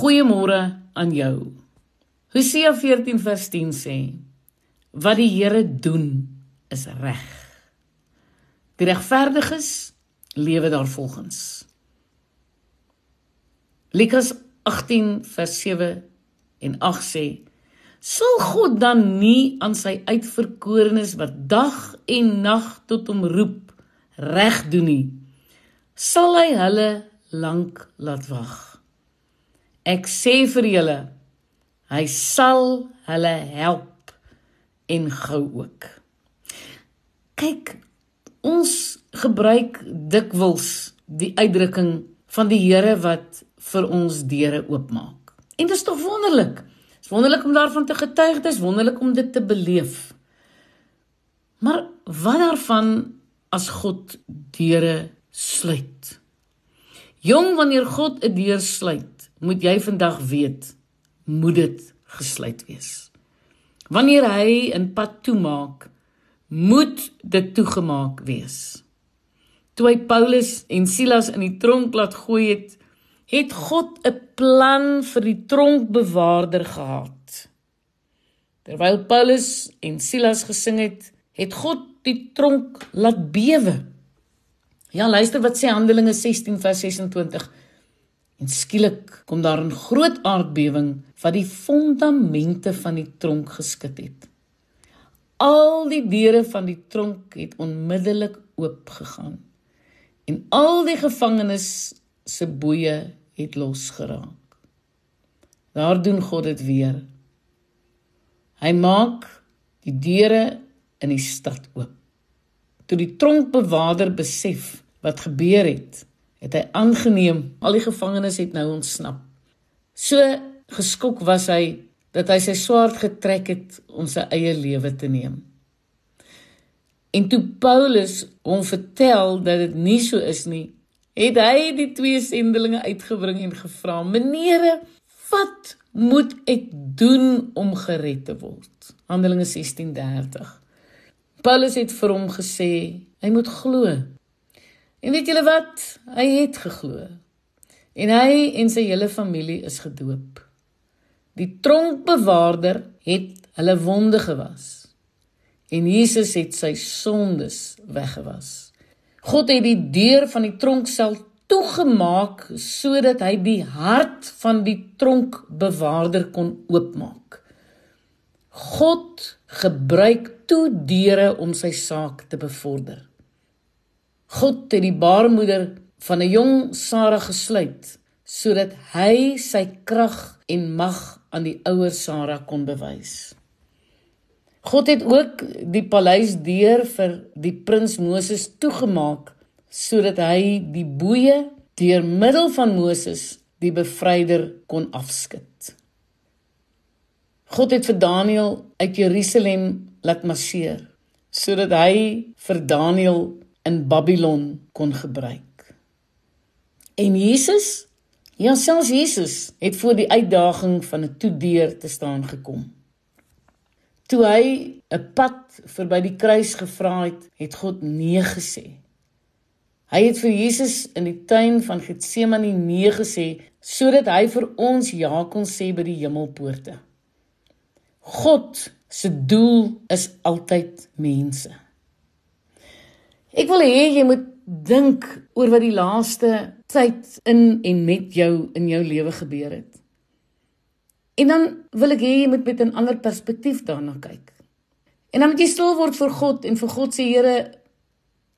Goeiemôre aan jou. Hosea 14 vers 10 sê: Wat die Here doen is reg. Die regverdiges lewe daarvolgens. Lukas 18 vers 7 en 8 sê: Sal God dan nie aan sy uitverkorenes wat dag en nag tot hom roep reg doen nie? Sal hy hulle lank laat wag? Ek sê vir julle, hy sal hulle help en gou ook. Kyk, ons gebruik dikwels die uitdrukking van die Here wat vir ons deure oopmaak. En dit is tog wonderlik. Dit is wonderlik om daarvan te getuig, dit is wonderlik om dit te beleef. Maar wat daarvan as God deure sluit? Jong, wanneer God 'n deur sluit, moet jy vandag weet, moet dit gesluit wees. Wanneer hy 'n pad toemaak, moet dit toegemaak wees. Toe hy Paulus en Silas in die tronk laat gooi het, het God 'n plan vir die tronkbewaarder gehad. Terwyl Paulus en Silas gesing het, het God die tronk laat bewe. Ja, luister wat sê Handelinge 16 vers 26. En skielik kom daar 'n groot aardbewing wat die fondamente van die tronk geskit het. Al die deure van die tronk het onmiddellik oopgegaan en al die gevangenes se boeye het losgeraak. Daar doen God dit weer. Hy maak die deure in die stad oop. Toe die tronkbewaarder besef wat gebeur het, het hy aangeneem al die gevangenes het nou ontsnap. So geskok was hy dat hy sy swaard getrek het om sy eie lewe te neem. En toe Paulus hom vertel dat dit nie so is nie, het hy die twee sendelinge uitgebring en gevra: "Menere, wat moet ek doen om gered te word?" Handelinge 16:30. Paulus het vir hom gesê: "Hy moet glo En weet julle wat? Hy het geglo. En hy en sy hele familie is gedoop. Die tronkbewaarder het hulle wonde gewas. En Jesus het sy sondes weggewas. God het die deur van die tronksel toegemaak sodat hy die hart van die tronkbewaarder kon oopmaak. God gebruik toe deure om sy saak te bevorder. God het die baarmoeder van 'n jong Sara gesluit sodat hy sy krag en mag aan die ouer Sara kon bewys. God het ook die paleis deur vir die prins Moses toegemaak sodat hy die boeye deur middel van Moses die bevryder kon afskud. God het vir Daniël uit Jerusalem laat marseer sodat hy vir Daniël in Babylon kon gebruik. En Jesus, ja selfs Jesus het voor die uitdaging van 'n toedeur te staan gekom. Toe hy 'n pad verby die kruis gevra het, het God nee gesê. Hy het vir Jesus in die tuin van Getsemane nee gesê sodat hy vir ons ja kon sê by die hemelpoorte. God se doel is altyd mense. Ek wil hê jy moet dink oor wat die laaste tyd in en met jou in jou lewe gebeur het. En dan wil ek hê jy moet met 'n ander perspektief daarna kyk. En dan moet jy stil word vir God en vir God sê Here,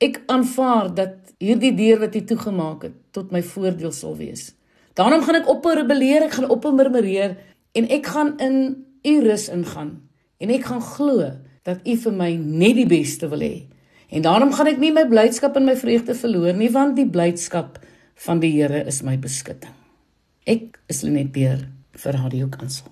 ek aanvaar dat hierdie deur wat U toegemaak het tot my voordeel sal wees. Daarom gaan ek ophou rebelleer, ek gaan ophou murmureer en ek gaan in U rus ingaan en ek gaan glo dat U vir my net die beste wil hê. En daarom gaan ek nie my blydskap en my vreugde verloor nie, want die blydskap van die Here is my beskutting. Ek is Lenet Beer vir Radio Kansel.